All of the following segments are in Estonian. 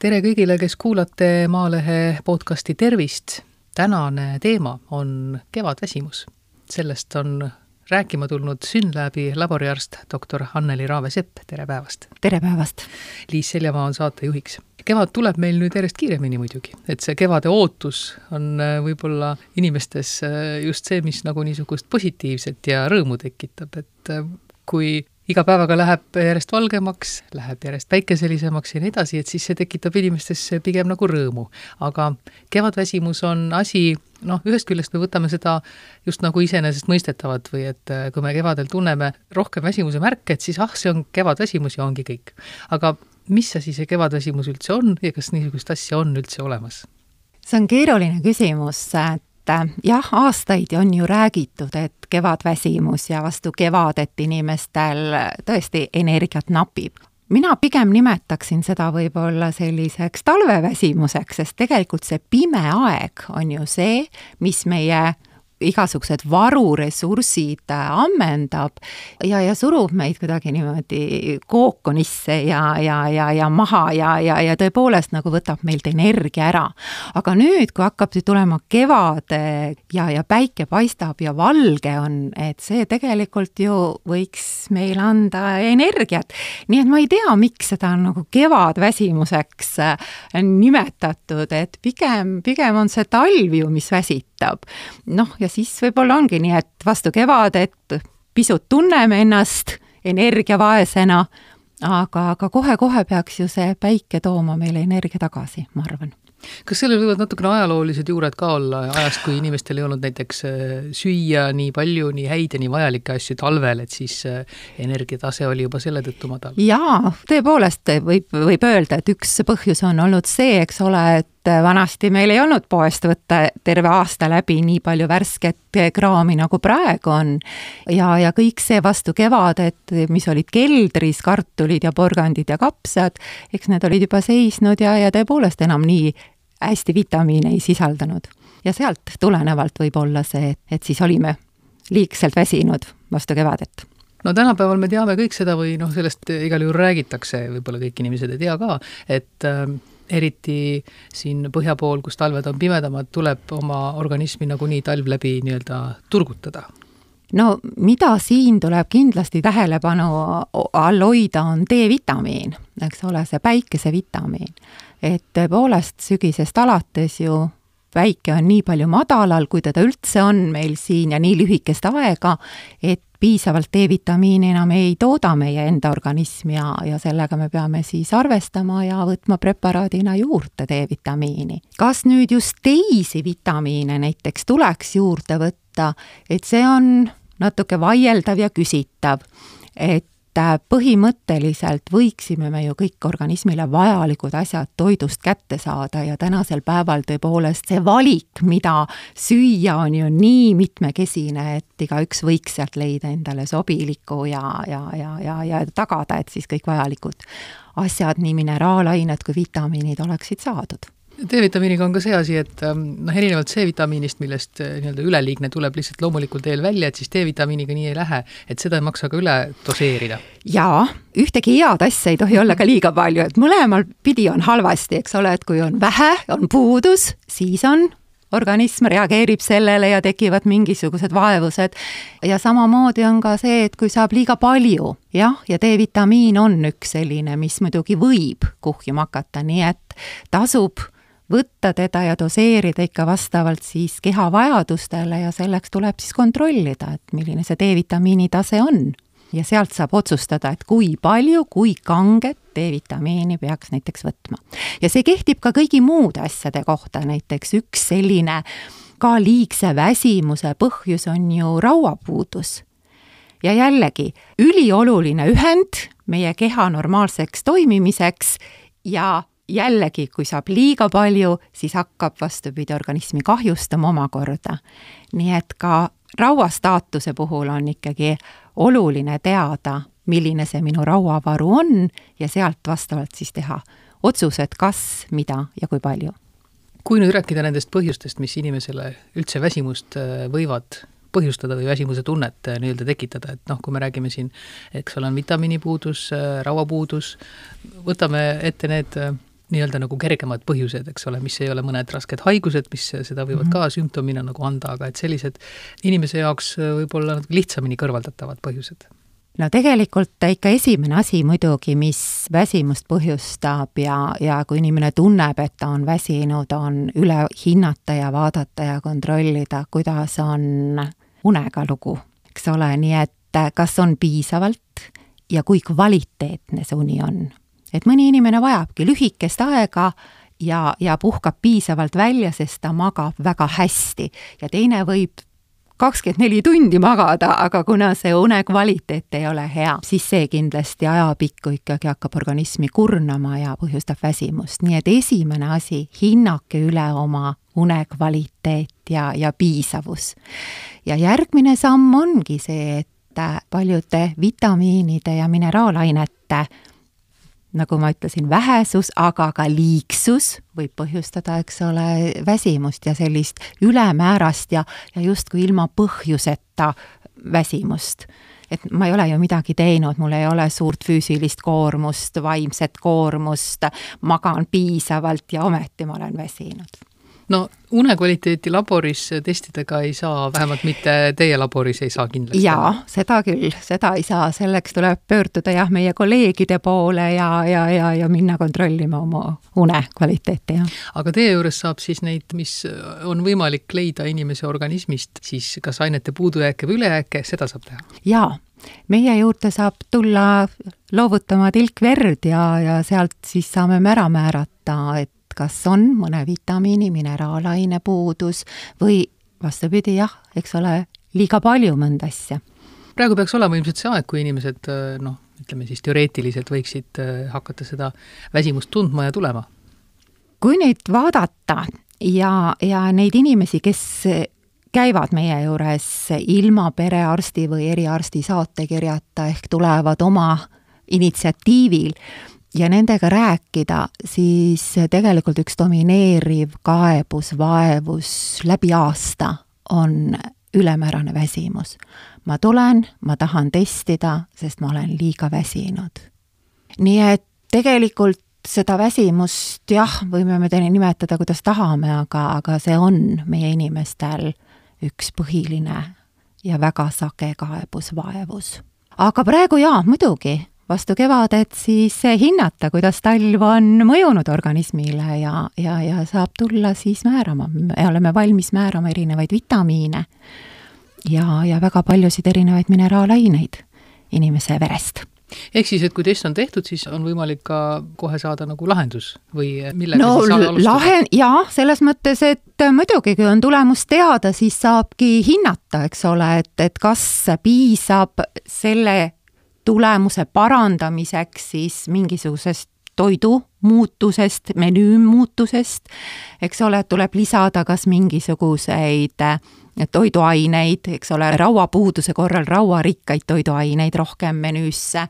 tere kõigile, kes kuulate Maalehe podcasti Tervist. tänane teema on kevadväsimus. sellest on rääkima tulnud Synlabi laboriarst doktor Anneli Raave-Sepp, tere päevast! tere päevast! Liis Seljamaa on saatejuhiks. kevad tuleb meil nüüd järjest kiiremini muidugi, et see kevade ootus on äh, võib-olla inimestes äh, just see, mis nagu niisugust positiivset ja rõõmu tekitab, et äh, kui iga päevaga läheb järjest valgemaks, läheb järjest päikeselisemaks ja nii edasi, et siis see tekitab inimestes pigem nagu rõõmu. aga kevadväsimus on asi, noh, ühest küljest me võtame seda just nagu iseenesestmõistetavat või et äh, kui me kevadel tunneme rohkem väsimuse märke, et siis ah, see on kevadväsimus ja ongi kõik. aga mis asi see kevadväsimus üldse on ja kas niisugust asja on üldse olemas? see on keeruline küsimus, et jah, aastaid on ju räägitud, et kevadväsimus ja vastu kevadet inimestel tõesti energiat napib. mina pigem nimetaksin seda võib-olla selliseks talveväsimuseks, sest tegelikult see pime aeg on ju see, mis meie igasugused varuressursid äh, ammendab ja, ja surub meid kuidagi niimoodi kookonisse ja, ja, ja, ja maha ja, ja, ja tõepoolest nagu võtab meilt energia ära. aga nüüd, kui hakkab tulema kevad ja, ja päike paistab ja valge on, et see tegelikult ju võiks meile anda energiat. nii et ma ei tea, miks seda on nagu kevadväsimuseks äh, nimetatud, et pigem, pigem on see talv ju, mis väsitab. Noh, ja siis võib-olla ongi nii, et vastu kevadet pisut tunneme ennast energiavaesena, aga, aga kohe-kohe peaks ju see päike tooma meile energia tagasi, ma arvan kas sellel võivad natukene ajaloolised juured ka olla ajast, kui inimestel ei olnud näiteks äh, süüa nii palju, nii häid ja nii vajalikke asju talvel, et siis äh, energiatase oli juba selle tõttu madal? jaa, tõepoolest võib, võib öelda, et üks põhjus on olnud see, eks ole, et vanasti meil ei olnud poest võtta terve aasta läbi nii palju värsket kraami, nagu praegu on. ja, ja kõik see vastu kevadet, mis olid keldris, kartulid ja porgandid ja kapsad, eks need olid juba seisnud ja, ja tõepoolest enam nii hästi vitamiine ei sisaldanud. ja sealt tulenevalt võib olla see, et siis olime liigselt väsinud vastu kevadet no tänapäeval me teame kõik seda või noh, sellest igal juhul räägitakse, võib-olla kõik inimesed ei tea ka, et äh, eriti siin põhja pool, kus talved on pimedamad, tuleb oma organismi nagunii talv läbi nii-öelda turgutada no mida siin tuleb kindlasti tähelepanu all hoida, on D-vitamiin, eks ole, see päikesevitamiin. et tõepoolest sügisest alates ju päike on nii palju madalal, kui teda üldse on meil siin ja nii lühikest aega, et piisavalt D-vitamiini enam ei tooda meie enda organism ja, ja sellega me peame siis arvestama ja võtma preparaadina juurde D-vitamiini. kas nüüd just teisi vitamiine näiteks tuleks juurde võtta, et see on natuke vaieldav ja küsitav, et Äh, põhimõtteliselt võiksime me ju kõik organismile vajalikud asjad toidust kätte saada ja tänasel päeval tõepoolest see valik, mida süüa, on ju nii mitmekesine, et igaüks võiks sealt leida endale sobiliku ja, ja, ja, ja, ja tagada, et siis kõik vajalikud asjad, nii mineraalained kui vitamiinid oleksid saadud D-vitamiiniga on ka see asi, et ähm, noh, erinevalt C-vitamiinist, millest äh, nii-öelda üleliigne tuleb lihtsalt loomulikul teel välja, et siis D-vitamiiniga nii ei lähe, et seda ei maksa ka üle doseerida. jaa, ühtegi head asja ei tohi olla ka liiga palju, et mõlemal pidi on halvasti, eks ole, et kui on vähe, on puudus, siis on organism reageerib sellele ja tekivad mingisugused vaevused. ja samamoodi on ka see, et kui saab liiga palju, jah, ja D-vitamiin on üks selline, mis muidugi võib kuhjuma hakata, nii et tasub võtta teda ja doseerida ikka vastavalt siis keha vajadustele ja selleks tuleb siis kontrollida, et milline see D-vitamiini tase on. ja sealt saab otsustada, et kui palju, kui kanget D-vitamiini peaks näiteks võtma. ja see kehtib ka kõigi muude asjade kohta, näiteks üks selline ka liigse väsimuse põhjus on ju rauapuudus ja jällegi, ülioluline ühend meie keha normaalseks toimimiseks ja jällegi, kui saab liiga palju, siis hakkab vastupidi organismi kahjustama omakorda. nii et ka rauastaatuse puhul on ikkagi oluline teada, milline see minu rauavaru on ja sealt vastavalt siis teha otsused, kas, mida ja kui palju. kui nüüd rääkida nendest põhjustest, mis inimesele üldse väsimust äh, võivad põhjustada või väsimuse tunnet äh, nii-öelda tekitada, et noh, kui me räägime siin, eks ole, on vitamiinipuudus, äh, rauapuudus, võtame ette need nii-öelda nagu kergemad põhjused, eks ole, mis ei ole mõned rasked haigused, mis seda võivad mm -hmm. ka sümptomina nagu anda, aga et sellised inimese jaoks võib-olla natuke lihtsamini kõrvaldatavad põhjused no tegelikult ikka esimene asi muidugi, mis väsimust põhjustab ja, ja kui inimene tunneb, et ta on väsinud, on üle hinnata ja vaadata ja kontrollida, kuidas on unega lugu, eks ole, nii et kas on piisavalt ja kui kvaliteetne see uni on. Et mõni inimene vajabki lühikest aega ja, ja puhkab piisavalt välja, sest ta magab väga hästi ja teine võib kakskümmend neli tundi magada, aga kuna see une kvaliteet ei ole hea, siis see kindlasti ajapikku ikkagi hakkab organismi kurnama ja põhjustab väsimust, nii et esimene asi, hinnake üle oma une kvaliteet ja, ja piisavus. ja järgmine samm ongi see, et paljude vitamiinide ja mineraalainete nagu ma ütlesin, vähesus, aga ka liigsus võib põhjustada, eks ole, väsimust ja sellist ülemäärast ja, ja justkui ilma põhjuseta väsimust. et ma ei ole ju midagi teinud, mul ei ole suurt füüsilist koormust, vaimset koormust, magan piisavalt ja ometi ma olen väsinud no unekvaliteeti laboris testidega ei saa, vähemalt mitte teie laboris ei saa kindlasti. jaa, seda küll, seda ei saa, selleks tuleb pöörduda jah, meie kolleegide poole ja, ja, ja, ja minna kontrollima oma une kvaliteeti, jah. aga teie juures saab siis neid, mis on võimalik leida inimese organismist, siis kas ainete puudujääke või ülejääke, seda saab teha? jaa meie juurde saab tulla loovutama tilk verd ja, ja sealt siis saame me ära määrata, et kas on mõne vitamiini, mineraalaine puudus või vastupidi, jah, eks ole, liiga palju mõnda asja. praegu peaks olema ilmselt see aeg, kui inimesed noh, ütleme siis teoreetiliselt võiksid äh, hakata seda väsimust tundma ja tulema. kui neid vaadata ja, ja neid inimesi, kes käivad meie juures ilma perearsti või eriarsti saatekirjata ehk tulevad oma initsiatiivil, ja nendega rääkida, siis tegelikult üks domineeriv kaebus, vaevus läbi aasta on ülemäärane väsimus. ma tulen, ma tahan testida, sest ma olen liiga väsinud. nii et tegelikult seda väsimust jah, võime me teine nimetada, kuidas tahame, aga, aga see on meie inimestel üks põhiline ja väga sage kaebus, vaevus. aga praegu jaa, muidugi, vastu kevadet siis hinnata, kuidas talv on mõjunud organismile ja, ja, ja saab tulla siis määrama, me oleme valmis määrama erinevaid vitamiine ja, ja väga paljusid erinevaid mineraalaineid inimese verest ehk siis, et kui test on tehtud, siis on võimalik ka kohe saada nagu lahendus või millega no, siis alustada? lahe-, jaa, selles mõttes, et muidugi, kui on tulemus teada, siis saabki hinnata, eks ole, et, et kas piisab selle tulemuse parandamiseks siis mingisugusest toidu muutusest, menüü muutusest, eks ole, tuleb lisada kas mingisuguseid äh, toiduaineid, eks ole, rauapuuduse korral rauarikkaid toiduaineid rohkem menüüsse.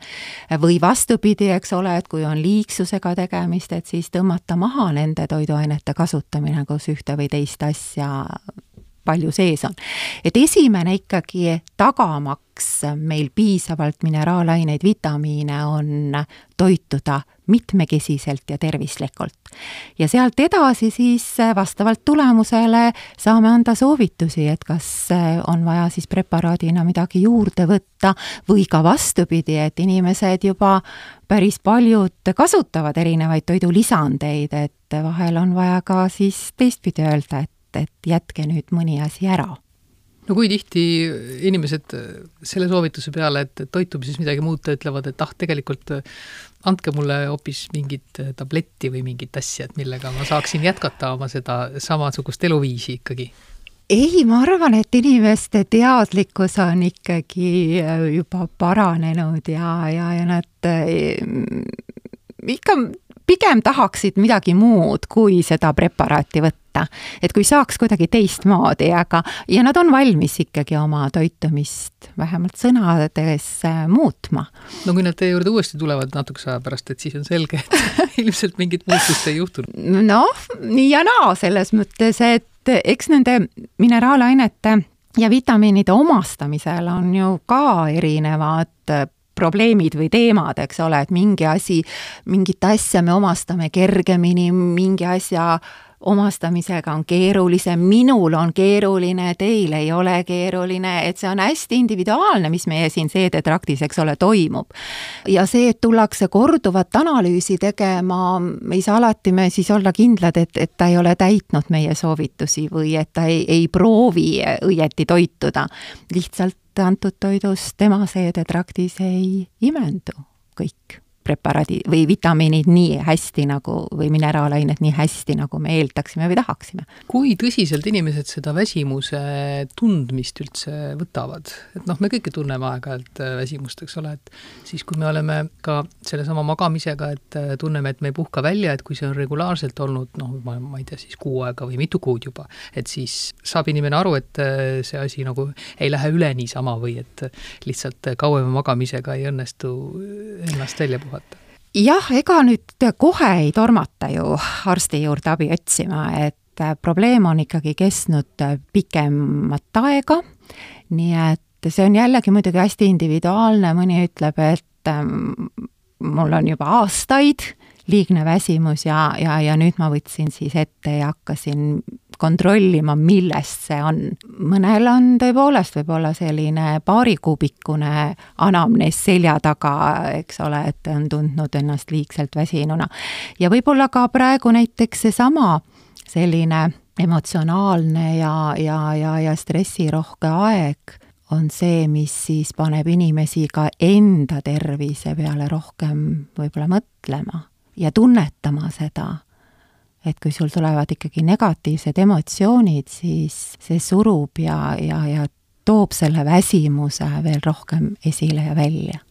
Või vastupidi, eks ole, et kui on liigsusega tegemist, et siis tõmmata maha nende toiduainete kasutamine, kus ühte või teist asja palju sees on. et esimene ikkagi tagamaks meil piisavalt mineraalaineid, vitamiine, on toituda mitmekesiselt ja tervislikult. ja sealt edasi siis vastavalt tulemusele saame anda soovitusi, et kas on vaja siis preparaadina midagi juurde võtta või ka vastupidi, et inimesed juba päris paljud kasutavad erinevaid toidulisandeid, et vahel on vaja ka siis teistpidi öelda, et et, et jätke nüüd mõni asi ära no kui tihti inimesed selle soovituse peale, et toitumises midagi muuta, ütlevad, et ah, tegelikult andke mulle hoopis mingit tabletti või mingit asja, et millega ma saaksin jätkata oma seda samasugust eluviisi ikkagi? ei, ma arvan, et inimeste teadlikkus on ikkagi juba paranenud ja, ja, ja nad ikka pigem tahaksid midagi muud, kui seda preparaati võtta. et kui saaks kuidagi teistmoodi, aga, ja nad on valmis ikkagi oma toitumist vähemalt sõnades äh, muutma. no kui nad teie juurde uuesti tulevad natukese aja pärast, et siis on selge, et ilmselt mingit muutust ei juhtunud. noh, nii ja naa, selles mõttes, et eks nende mineraalainete ja vitamiinide omastamisel on ju ka erinevad probleemid või teemad, eks ole, et mingi asi, mingit asja me omastame kergemini, mingi asja omastamisega on keerulisem, minul on keeruline, teil ei ole keeruline, et see on hästi individuaalne, mis meie siin seedetraktis, eks ole, toimub. ja see, et tullakse korduvat analüüsi tegema, ei saa alati me siis olla kindlad, et, et ta ei ole täitnud meie soovitusi või et ta ei, ei proovi õieti toituda. lihtsalt antud toidust tema seedetraktis ei imendu kõik preparaadid või vitamiinid nii hästi nagu või mineraalained nii hästi, nagu me eeldaksime või tahaksime. kui tõsiselt inimesed seda väsimuse tundmist üldse võtavad? et noh, me kõik tunneme aeg-ajalt äh, väsimust, eks ole, et siis, kui me oleme ka sellesama magamisega, et äh, tunneme, et me ei puhka välja, et kui see on regulaarselt olnud noh, ma, ma ei tea, siis kuu aega või mitu kuud juba, et siis saab inimene aru, et äh, see asi nagu ei lähe üle niisama või et lihtsalt kauema magamisega ei õnnestu ennast välja puhata jah, ega nüüd kohe ei tormata ju arsti juurde abi otsima, et probleem on ikkagi kestnud pikemat aega, nii et see on jällegi muidugi hästi individuaalne, mõni ütleb, et ähm, mul on juba aastaid liigne väsimus ja, ja, ja nüüd ma võtsin siis ette ja hakkasin kontrollima, millest see on. mõnel on tõepoolest võib-olla selline paarikuubikkune anamnees selja taga, eks ole, et on tundnud ennast liigselt väsinuna. ja võib-olla ka praegu näiteks seesama selline emotsionaalne ja, ja, ja, ja stressirohke aeg on see, mis siis paneb inimesi ka enda tervise peale rohkem võib-olla mõtlema ja tunnetama seda et kui sul tulevad ikkagi negatiivsed emotsioonid, siis see surub ja, ja, ja toob selle väsimuse veel rohkem esile ja välja.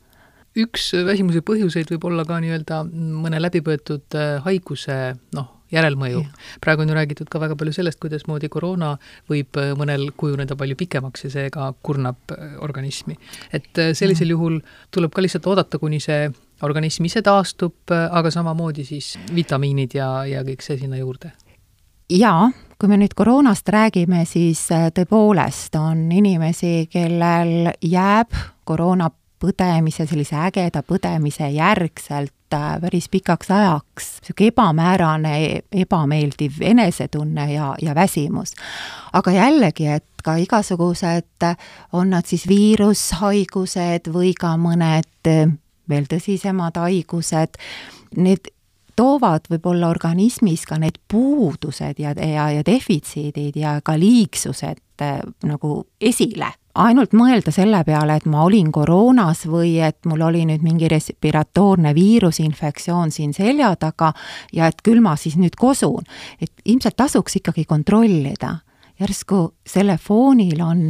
üks väsimuse põhjuseid võib olla ka nii-öelda mõne läbipõetud äh, haiguse noh, järelmõju. praegu on ju räägitud ka väga palju sellest, kuidasmoodi koroona võib äh, mõnel kujuneda palju pikemaks ja see ka kurnab äh, organismi. et sellisel mm. juhul tuleb ka lihtsalt oodata, kuni see organism ise taastub, aga samamoodi siis vitamiinid ja, ja kõik see sinna juurde? jaa, kui me nüüd koroonast räägime, siis äh, tõepoolest on inimesi, kellel jääb koroona põdemise, sellise ägeda põdemise järgselt äh, päris pikaks ajaks niisugune ebamäärane, ebameeldiv enesetunne ja, ja väsimus. aga jällegi, et ka igasugused, on nad siis viirushaigused või ka mõned veel tõsisemad haigused, need toovad võib-olla organismis ka need puudused ja, ja, ja defitsiidid ja ka liigsused äh, nagu esile. ainult mõelda selle peale, et ma olin koroonas või et mul oli nüüd mingi respiratoorne viirusinfektsioon siin selja taga ja et küll ma siis nüüd kosun. et ilmselt tasuks ikkagi kontrollida järsku selle foonil on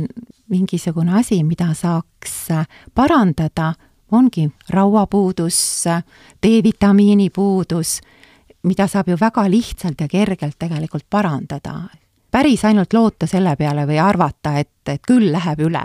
mingisugune asi, mida saaks parandada ongi rauapuudus, D-vitamiini puudus, mida saab ju väga lihtsalt ja kergelt tegelikult parandada. päris ainult loota selle peale või arvata, et, et küll läheb üle,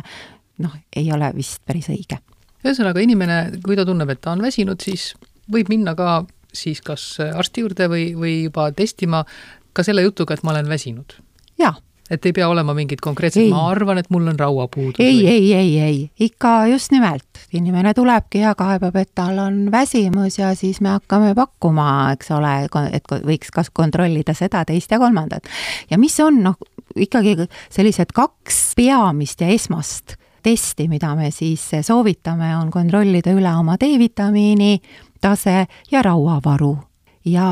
noh, ei ole vist päris õige. ühesõnaga, inimene, kui ta tunneb, et ta on väsinud, siis võib minna ka siis kas arsti juurde või, või juba testima ka selle jutuga, et ma olen väsinud? jaa et ei pea olema mingit konkreetset, ma arvan, et mul on rauapuudus. ei, ei, ei, ei, ikka just nimelt, inimene tulebki ja kaebab, et tal on väsimus ja siis me hakkame pakkuma, eks ole, et võiks kas kontrollida seda, teist ja kolmandat. ja mis on noh, ikkagi sellised kaks peamist ja esmast testi, mida me siis soovitame, on kontrollida üle oma D-vitamiini tase ja rauavaru. ja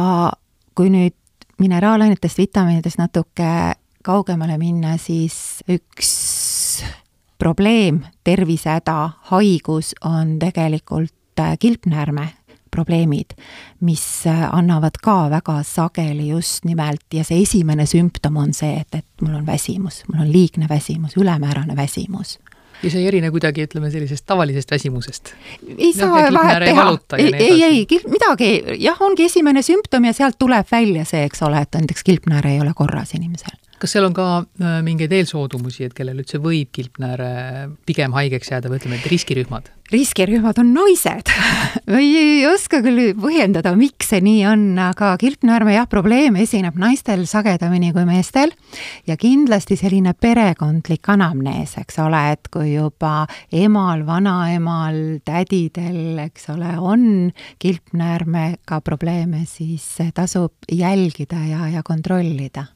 kui nüüd mineraalainetest, vitamiinidest natuke kaugemale minna, siis üks probleem, tervisehäda, haigus on tegelikult äh, kilpnäärme probleemid, mis äh, annavad ka väga sageli just nimelt ja see esimene sümptom on see, et, et mul on väsimus, mul on liigne väsimus, ülemäärane väsimus. Ja see ei erine kuidagi, ütleme, sellisest tavalisest väsimusest? ei saa vahet teha, ei, ei, ei, midagi, jah, ongi esimene sümptom ja sealt tuleb välja see, eks ole, et näiteks kilpnäär ei ole korras inimesel kas seal on ka äh, mingeid eelsoodumusi, et kellel üldse võib kilpnääre pigem haigeks jääda või ütleme, et riskirühmad? riskirühmad on naised ei oska küll põhjendada, miks see nii on, aga kilpnäärme jah, probleem esineb naistel sagedamini kui meestel ja kindlasti selline perekondlik anamnees, eks ole, et kui juba emal, vanaemal, tädidel, eks ole, on kilpnäärmega probleeme, siis tasub jälgida ja, ja kontrollida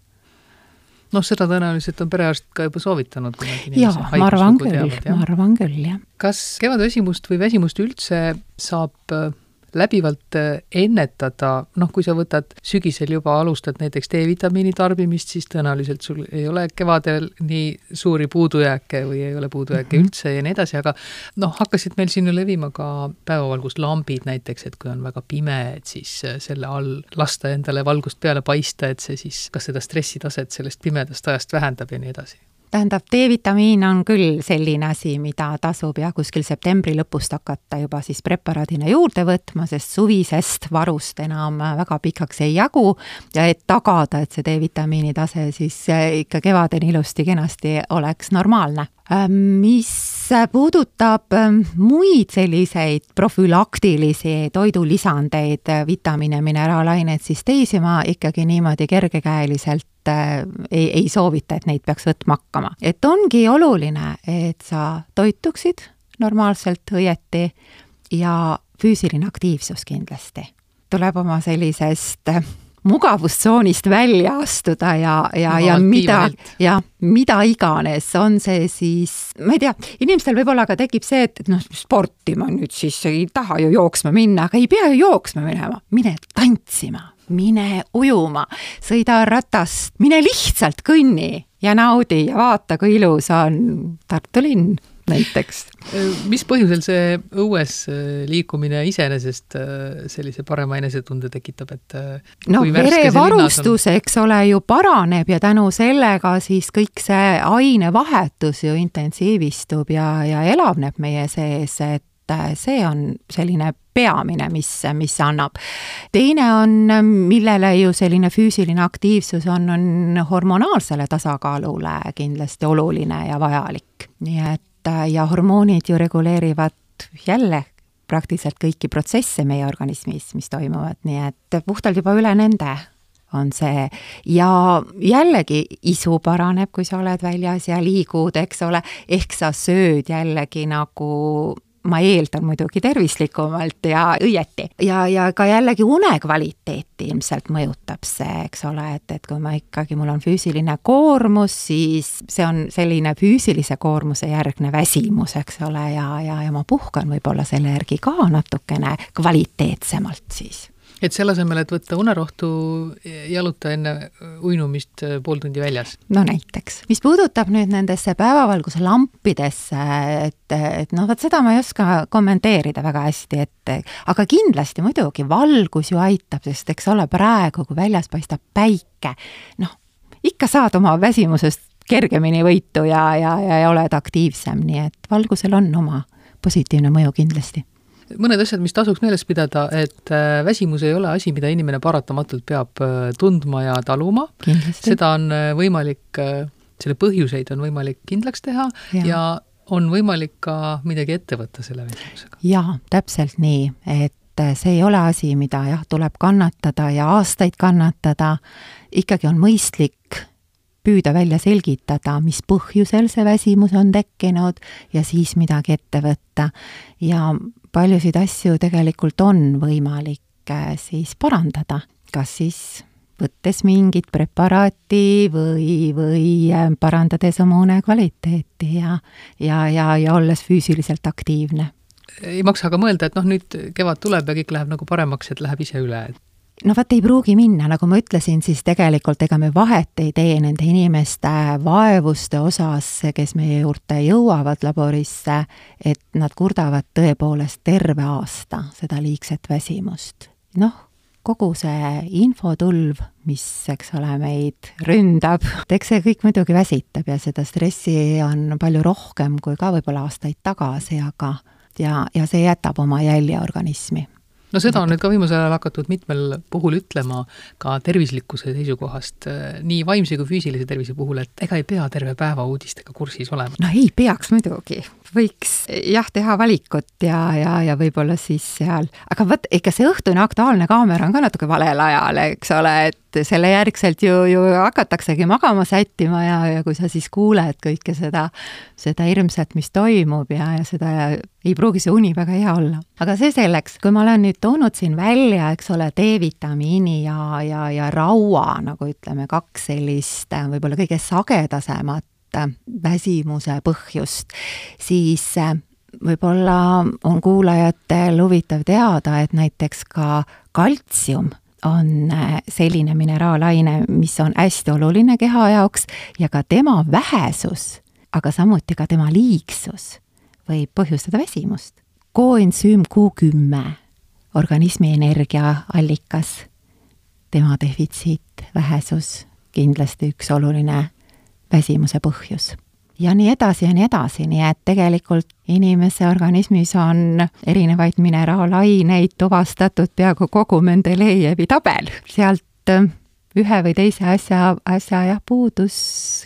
noh, seda tõenäoliselt on perearst ka juba soovitanud, inimese ma arvan küll, ma arvan küll, jah. kas kevadväsimust või väsimust üldse saab äh, läbivalt äh, ennetada, noh, kui sa võtad sügisel juba alustad näiteks D-vitamiini tarbimist, siis tõenäoliselt sul ei ole kevadel nii suuri puudujääke või ei ole puudujääke mm -hmm. üldse ja nii edasi, aga noh, hakkasid meil siin ju levima ka päevavalguslambid näiteks, et kui on väga pime, et siis äh, selle all lasta endale valgust peale paista, et see siis kas seda stressitaset sellest pimedast ajast vähendab ja nii edasi tähendab, D-vitamiin on küll selline asi, mida tasub jah, kuskil septembri lõpust hakata juba siis preparaadina juurde võtma, sest suvisest varust enam väga pikaks ei jagu. Ja et tagada, et see D-vitamiini tase siis ikka kevadeni ilusti-kenasti oleks normaalne mis puudutab ähm, muid selliseid profülaktilisi toidulisandeid, vitamiine, mineraalaineid, siis teisi ma ikkagi niimoodi kergekäeliselt äh, ei, ei soovita, et neid peaks võtma hakkama. et ongi oluline, et sa toituksid normaalselt, õieti ja füüsiline aktiivsus kindlasti. tuleb oma sellisest äh, mugavustsoonist välja astuda ja, ja, ja mida, ja mida iganes, on see siis, ma ei tea, inimestel võib-olla ka tekib see, et, et noh, sporti ma nüüd siis ei taha ju jooksma minna, aga ei pea ju jooksma minema, mine tantsima mine ujuma, sõida ratast, mine lihtsalt kõnni ja naudi ja vaata, kui ilus on Tartu linn näiteks. mis põhjusel see õues äh, liikumine iseenesest äh, sellise parema enesetunde tekitab, et äh, no verevarustus, eks ole, ju paraneb ja tänu sellega siis kõik see ainevahetus ju intensiivistub ja, ja elavneb meie sees, et see on selline peamine, mis, mis annab. teine on, millele ju selline füüsiline aktiivsus on, on hormonaalsele tasakaalule kindlasti oluline ja vajalik. nii et ja hormoonid ju reguleerivad jälle praktiliselt kõiki protsesse meie organismis, mis toimuvad, nii et puhtalt juba üle nende on see. Ja jällegi isu paraneb, kui sa oled väljas ja liigud, eks ole, ehk sa sööd jällegi nagu ma eeldan muidugi tervislikumalt ja õieti. ja, ja ka jällegi unekvaliteeti ilmselt mõjutab see, eks ole, et, et kui ma ikkagi, mul on füüsiline koormus, siis see on selline füüsilise koormuse järgne väsimus, eks ole, ja, ja, ja ma puhkan võib-olla selle järgi ka natukene kvaliteetsemalt siis et selle asemel, et võtta unerohtu, jaluta enne uinumist pool tundi väljas? no näiteks. mis puudutab nüüd nendesse päevavalguse lampidesse, et, et noh, vot seda ma ei oska kommenteerida väga hästi, et aga kindlasti muidugi valgus ju aitab, sest eks ole, praegu, kui väljas paistab päike, noh, ikka saad oma väsimusest kergemini võitu ja, ja, ja, ja oled aktiivsem, nii et valgusel on oma positiivne mõju kindlasti mõned asjad, mis tasuks meeles pidada, et äh, väsimus ei ole asi, mida inimene paratamatult peab äh, tundma ja taluma. seda on äh, võimalik, selle põhjuseid on võimalik kindlaks teha ja, ja on võimalik ka midagi ette võtta selle väsimusega. jaa, täpselt nii, et see ei ole asi, mida jah, tuleb kannatada ja aastaid kannatada, ikkagi on mõistlik püüda välja selgitada, mis põhjusel see väsimus on tekkinud ja siis midagi ette võtta. ja paljusid asju tegelikult on võimalik äh, siis parandada, kas siis võttes mingit preparaati või, või äh, parandades oma une kvaliteeti ja, ja, ja, ja olles füüsiliselt aktiivne. ei maksa ka mõelda, et noh, nüüd kevad tuleb ja kõik läheb nagu paremaks, et läheb ise üle, et no vot ei pruugi minna, nagu ma ütlesin, siis tegelikult ega me vahet ei tee nende inimeste vaevuste osas, kes meie juurde jõuavad laborisse, et nad kurdavad tõepoolest terve aasta seda liigset väsimust. noh, kogu see infotulv, mis, eks ole, meid ründab, eks see kõik muidugi väsitab ja seda stressi on palju rohkem kui ka võib-olla aastaid tagasi, aga ja, ja see jätab oma jälje organismi no seda on nüüd ka viimasel ajal hakatud mitmel puhul ütlema ka tervislikkuse seisukohast, äh, nii vaimse kui füüsilise tervise puhul, et ega ei pea terve päeva uudistega kursis olema. no ei peaks muidugi, võiks jah, teha valikut ja, ja, ja võib-olla siis seal, aga vot, ega see õhtune Aktuaalne kaamera on ka natuke valel ajal, eks ole, et selle järgselt ju, ju hakataksegi magama sättima ja, ja kui sa siis kuuled kõike seda, seda hirmsat, mis toimub ja, ja seda ei pruugi see uni väga hea olla. aga see selleks, kui ma olen nüüd toonud siin välja, eks ole, D-vitamiini ja, ja, ja raua, nagu ütleme, kaks sellist võib-olla kõige sagedasemat väsimuse põhjust, siis äh, võib-olla on kuulajatel huvitav teada, et näiteks ka kaltsium on äh, selline mineraalaine, mis on hästi oluline keha jaoks ja ka tema vähesus, aga samuti ka tema liigsus võib põhjustada väsimust. koensüüm Q10, organismi energiaallikas, tema defitsiit, vähesus, kindlasti üks oluline väsimuse põhjus. Ja nii edasi ja nii edasi, nii et tegelikult inimese organismis on erinevaid mineraalaineid tuvastatud peaaegu kogu Mendelejevi tabel, sealt äh, ühe või teise asja, asja jah, puudus,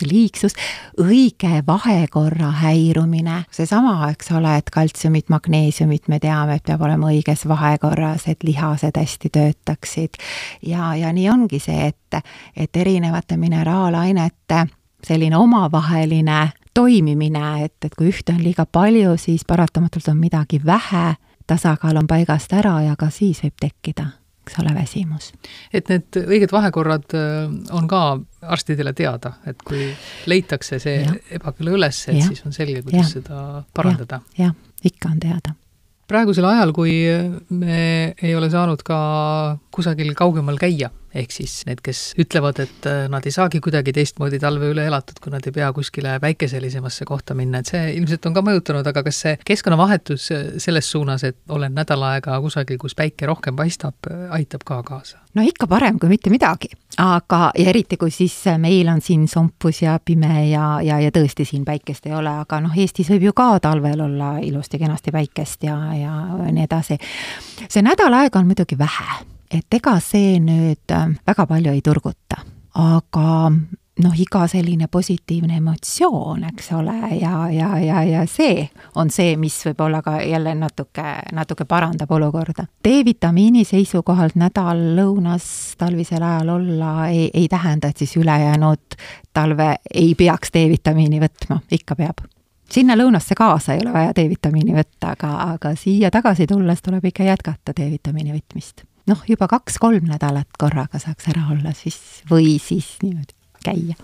liigsus, õige vahekorra häirumine, seesama, eks ole, et kaltsiumit, magneesiumit me teame, et peab olema õiges vahekorras, et lihased hästi töötaksid. ja, ja nii ongi see, et, et erinevate mineraalainete selline omavaheline toimimine, et, et kui ühte on liiga palju, siis paratamatult on midagi vähe, tasakaal on paigast ära ja ka siis võib tekkida, eks ole, väsimus. et need õiged vahekorrad äh, on ka arstidele teada, et kui leitakse see ebakõla üles, et ja. siis on selge, kuidas ja. seda parandada ja,. jah, ikka on teada praegusel ajal, kui me ei ole saanud ka kusagil kaugemal käia, ehk siis need, kes ütlevad, et äh, nad ei saagi kuidagi teistmoodi talve üle elatud, kui nad ei pea kuskile päikeselisemasse kohta minna, et see ilmselt on ka mõjutanud, aga kas see keskkonnavahetus selles suunas, et olen nädal aega kusagil, kus päike rohkem paistab, aitab ka kaasa? no ikka parem kui mitte midagi, aga, ja eriti, kui siis meil on siin sompus ja pime ja, ja, ja tõesti siin päikest ei ole, aga noh, Eestis võib ju ka talvel olla ilusti-kenasti päikest ja, ja nii edasi. see nädal aega on muidugi vähe et ega see nüüd äh, väga palju ei turguta, aga noh, iga selline positiivne emotsioon, eks ole, ja, ja, ja, ja see on see, mis võib-olla ka jälle natuke, natuke parandab olukorda. D-vitamiini seisukohalt nädal lõunas talvisel ajal olla ei, ei tähenda, et siis ülejäänud talve ei peaks D-vitamiini võtma, ikka peab. Sinna lõunasse kaasa ei ole vaja D-vitamiini võtta, aga, aga siia tagasi tulles tuleb ikka jätkata D-vitamiini võtmist noh, juba kaks-kolm nädalat korraga saaks ära olla siis või siis niimoodi käia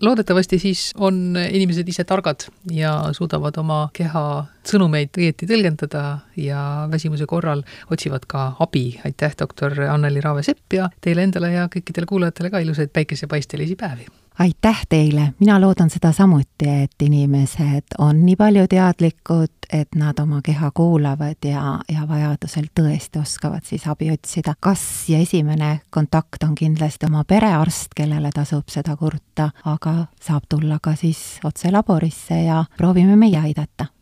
loodetavasti siis on inimesed ise targad ja suudavad oma keha sõnumeid õieti tõlgendada ja väsimuse korral otsivad ka abi. aitäh, doktor Anneli Raave-Sepp ja teile endale ja kõikidele kuulajatele ka ilusaid päikesepaistelisi päevi! Aitäh teile, mina loodan seda samuti, et inimesed on nii palju teadlikud, et nad oma keha kuulavad ja, ja vajadusel tõesti oskavad siis abi otsida. kas ja esimene kontakt on kindlasti oma perearst, kellele tasub seda kurta, aga saab tulla ka siis otse laborisse ja proovime meie aidata